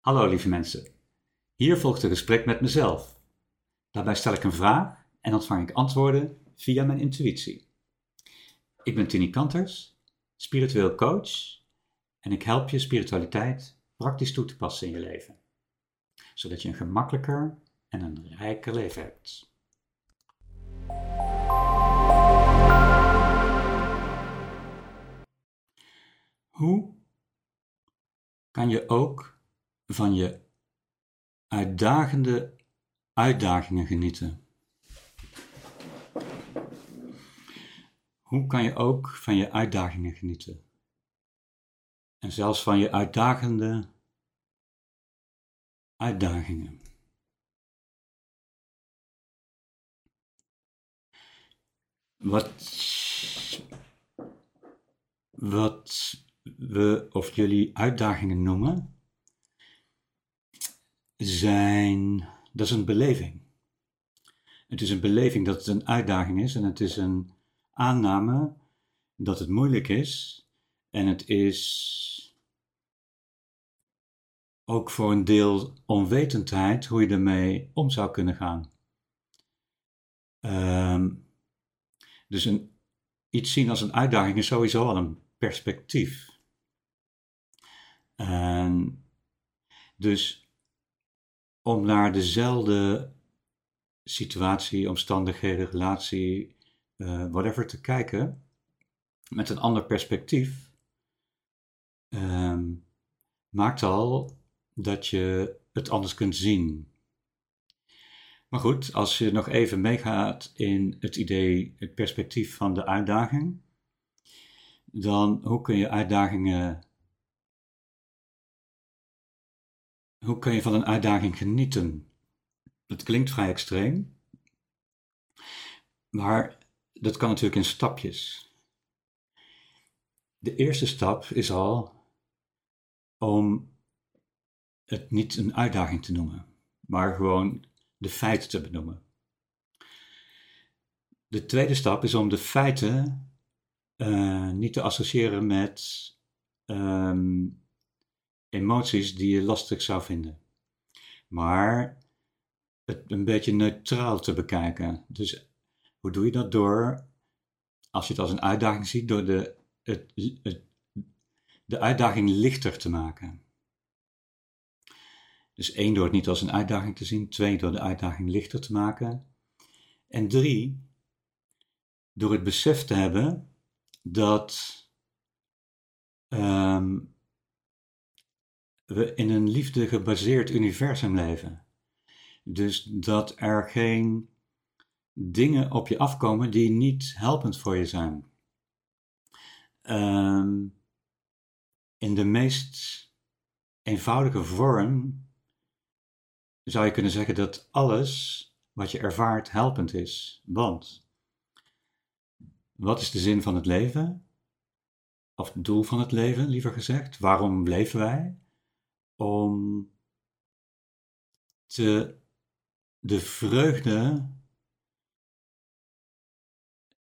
Hallo lieve mensen. Hier volgt een gesprek met mezelf. Daarbij stel ik een vraag en ontvang ik antwoorden via mijn intuïtie. Ik ben Tini Kanters, spiritueel coach en ik help je spiritualiteit praktisch toe te passen in je leven, zodat je een gemakkelijker en een rijker leven hebt. Hoe kan je ook van je uitdagende uitdagingen genieten? Hoe kan je ook van je uitdagingen genieten? En zelfs van je uitdagende uitdagingen. Wat, wat we of jullie uitdagingen noemen, zijn, dat is een beleving. Het is een beleving dat het een uitdaging is en het is een aanname dat het moeilijk is en het is ook voor een deel onwetendheid hoe je ermee om zou kunnen gaan. Ehm, dus een, iets zien als een uitdaging is sowieso al een perspectief. En dus om naar dezelfde situatie, omstandigheden, relatie, uh, whatever te kijken, met een ander perspectief, um, maakt al dat je het anders kunt zien. Maar goed, als je nog even meegaat in het idee, het perspectief van de uitdaging, dan hoe kun je uitdagingen Hoe kun je van een uitdaging genieten? Het klinkt vrij extreem, maar dat kan natuurlijk in stapjes. De eerste stap is al om het niet een uitdaging te noemen, maar gewoon de feiten te benoemen. De tweede stap is om de feiten uh, niet te associëren met um, emoties die je lastig zou vinden. Maar het een beetje neutraal te bekijken. Dus hoe doe je dat? Door, als je het als een uitdaging ziet, door de, het, het, de uitdaging lichter te maken. Dus één, door het niet als een uitdaging te zien. Twee, door de uitdaging lichter te maken. En drie, door het besef te hebben dat um, we in een liefde gebaseerd universum leven. Dus dat er geen dingen op je afkomen die niet helpend voor je zijn. Ehm, in de meest eenvoudige vorm zou je kunnen zeggen dat alles wat je ervaart helpend is. Want wat is de zin van het leven? Of het doel van het leven, liever gezegd? Waarom leven wij? Om te, de vreugde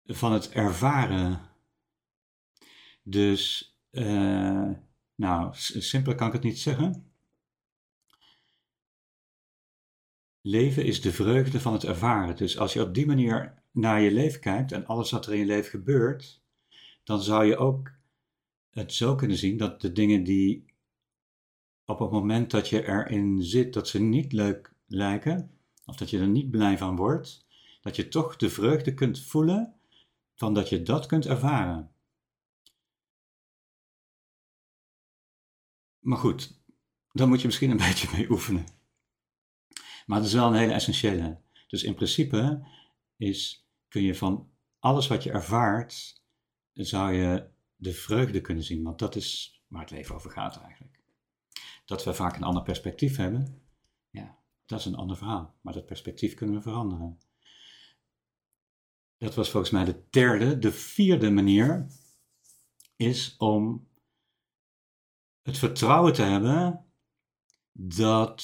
van het ervaren. Dus, uh, nou, simpeler kan ik het niet zeggen. Leven is de vreugde van het ervaren. Dus als je op die manier naar je leven kijkt en alles wat er in je leven gebeurt, dan zou je ook het zo kunnen zien dat de dingen die op het moment dat je erin zit dat ze niet leuk lijken, of dat je er niet blij van wordt, dat je toch de vreugde kunt voelen van dat je dat kunt ervaren. Maar goed, dan moet je misschien een beetje mee oefenen. Maar het is wel een hele essentiële. Dus in principe is, kun je van alles wat je ervaart, zou je de vreugde kunnen zien. Want dat is waar het leven over gaat eigenlijk. Dat we vaak een ander perspectief hebben, ja, dat is een ander verhaal. Maar dat perspectief kunnen we veranderen. Dat was volgens mij de derde. De vierde manier is om het vertrouwen te hebben dat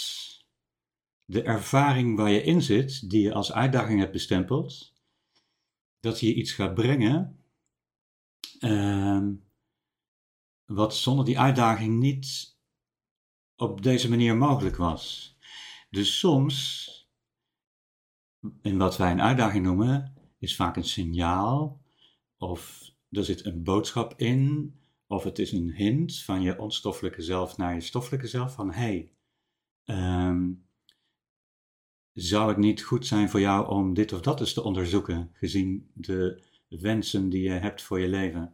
de ervaring waar je in zit, die je als uitdaging hebt bestempeld, dat je iets gaat brengen uh, wat zonder die uitdaging niet op deze manier mogelijk was. Dus soms, in wat wij een uitdaging noemen, is vaak een signaal of er zit een boodschap in, of het is een hint van je onstoffelijke zelf naar je stoffelijke zelf van hey, ehm, zou het niet goed zijn voor jou om dit of dat eens te onderzoeken, gezien de wensen die je hebt voor je leven?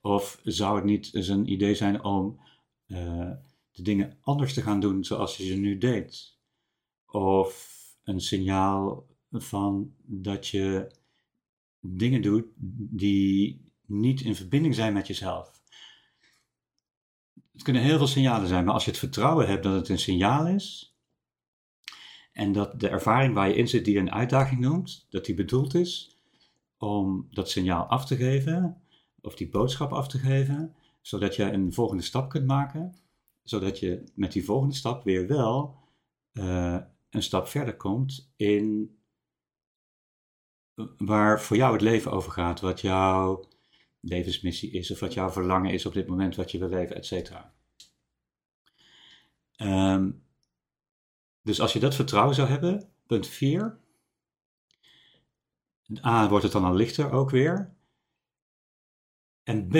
Of zou het niet eens een idee zijn om uh, de dingen anders te gaan doen zoals je ze nu deed? Of een signaal van dat je dingen doet die niet in verbinding zijn met jezelf. Het kunnen heel veel signalen zijn, maar als je het vertrouwen hebt dat het een signaal is en dat de ervaring waar je in zit die je een uitdaging noemt, dat die bedoeld is om dat signaal af te geven of die boodschap af te geven, zodat je een volgende stap kunt maken, zodat je met die volgende stap weer wel uh, een stap verder komt in waar voor jou het leven over gaat, wat jouw levensmissie is, of wat jouw verlangen is op dit moment, wat je wil leven, et cetera. Ehm, dus als je dat vertrouwen zou hebben, punt 4. A, wordt het dan al lichter ook weer. En B,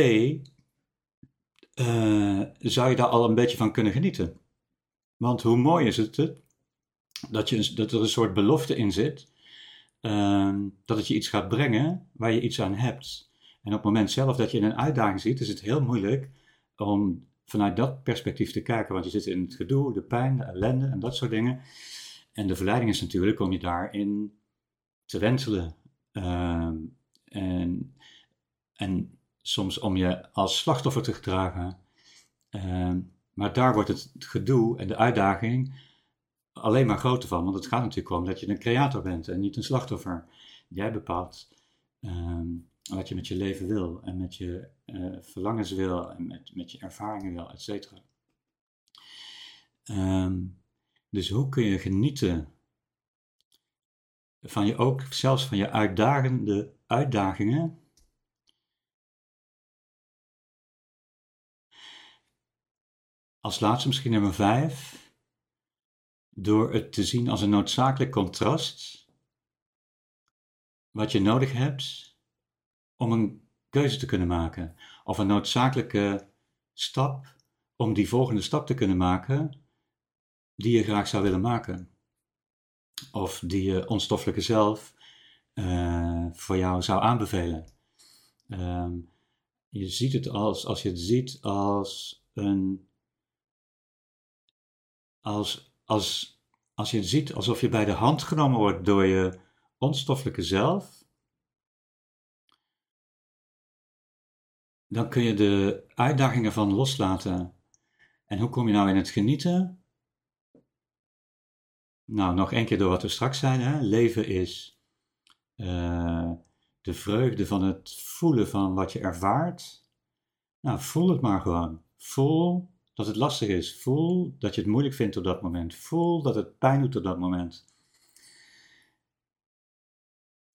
uh, zou je daar al een beetje van kunnen genieten. Want hoe mooi is het dat, je, dat er een soort belofte in zit, uh, dat het je iets gaat brengen waar je iets aan hebt. En op het moment zelf dat je een uitdaging ziet, is het heel moeilijk om vanuit dat perspectief te kijken, want je zit in het gedoe, de pijn, de ellende en dat soort dingen. En de verleiding is natuurlijk om je daarin te wentelen. Uh, en, en soms om je als slachtoffer te gedragen. Uh, maar daar wordt het gedoe en de uitdaging alleen maar groter van. Want het gaat natuurlijk om dat je een creator bent en niet een slachtoffer. Jij bepaalt ehm, wat je met je leven wil en met je uh, verlangens wil en met, met je ervaringen wil, et cetera. Ehm, dus hoe kun je genieten van je ook, zelfs van je uitdagende uitdagingen, Als laatste misschien nummer vijf door het te zien als een noodzakelijk contrast wat je nodig hebt om een keuze te kunnen maken. Of een noodzakelijke stap om die volgende stap te kunnen maken die je graag zou willen maken. Of die je onstoffelijke zelf uh, voor jou zou aanbevelen. Uh, je ziet het als, als je het ziet als een, als als, als je ziet alsof je bij de hand genomen wordt door je onstoffelijke zelf, dan kun je de uitdagingen van loslaten. En hoe kom je nou in het genieten? Nou, nog één keer door wat we straks zeiden. Hè? Leven is uh, de vreugde van het voelen van wat je ervaart. Nou, voel het maar gewoon. Voel dat het lastig is. Voel dat je het moeilijk vindt op dat moment. Voel dat het pijn doet op dat moment.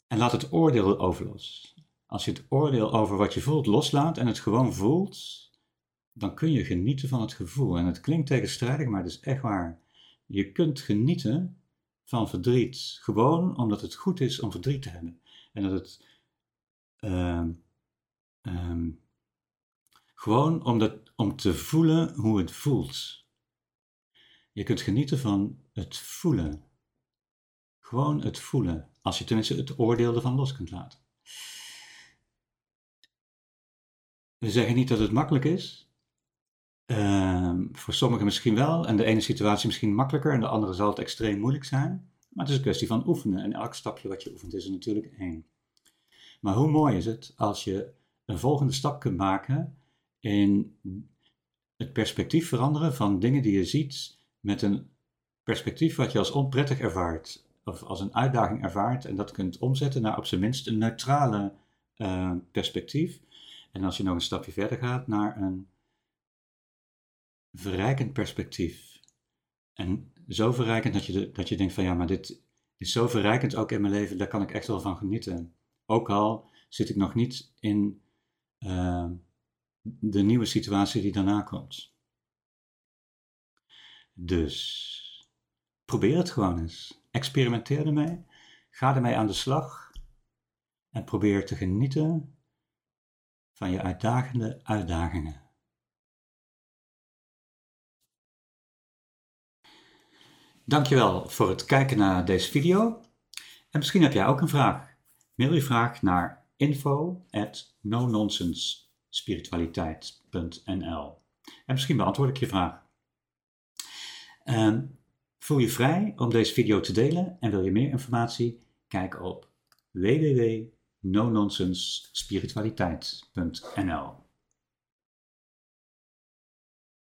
En laat het oordeel over los. Als je het oordeel over wat je voelt loslaat en het gewoon voelt, dan kun je genieten van het gevoel. En het klinkt tegenstrijdig, maar het is echt waar. Je kunt genieten van verdriet. Gewoon omdat het goed is om verdriet te hebben. En dat het. Uh, gewoon omdat, om te voelen hoe het voelt. Je kunt genieten van het voelen. Gewoon het voelen. Als je tenminste het oordeel ervan los kunt laten. We zeggen niet dat het makkelijk is. Uh, voor sommigen misschien wel. En de ene situatie misschien makkelijker en de andere zal het extreem moeilijk zijn. Maar het is een kwestie van oefenen. En elk stapje wat je oefent is er natuurlijk één. Maar hoe mooi is het als je een volgende stap kunt maken in het perspectief veranderen van dingen die je ziet met een perspectief wat je als onprettig ervaart of als een uitdaging ervaart en dat kunt omzetten naar op zijn minst een neutrale uh, perspectief. En als je nog een stapje verder gaat naar een verrijkend perspectief. En zo verrijkend dat je, dat je denkt van ja, maar dit is zo verrijkend ook in mijn leven, daar kan ik echt wel van genieten. Ook al zit ik nog niet in uh, de nieuwe situatie die daarna komt. Dus probeer het gewoon eens. Experimenteer ermee. Ga ermee aan de slag. En probeer te genieten van je uitdagende uitdagingen. Dankjewel voor het kijken naar deze video. En misschien heb jij ook een vraag. Mail je vraag naar info at nononsensespiritualiteit.nl En misschien beantwoord ik je vraag. Um, voel je vrij om deze video te delen en wil je meer informatie? Kijk op www.nononsensespiritualiteit.nl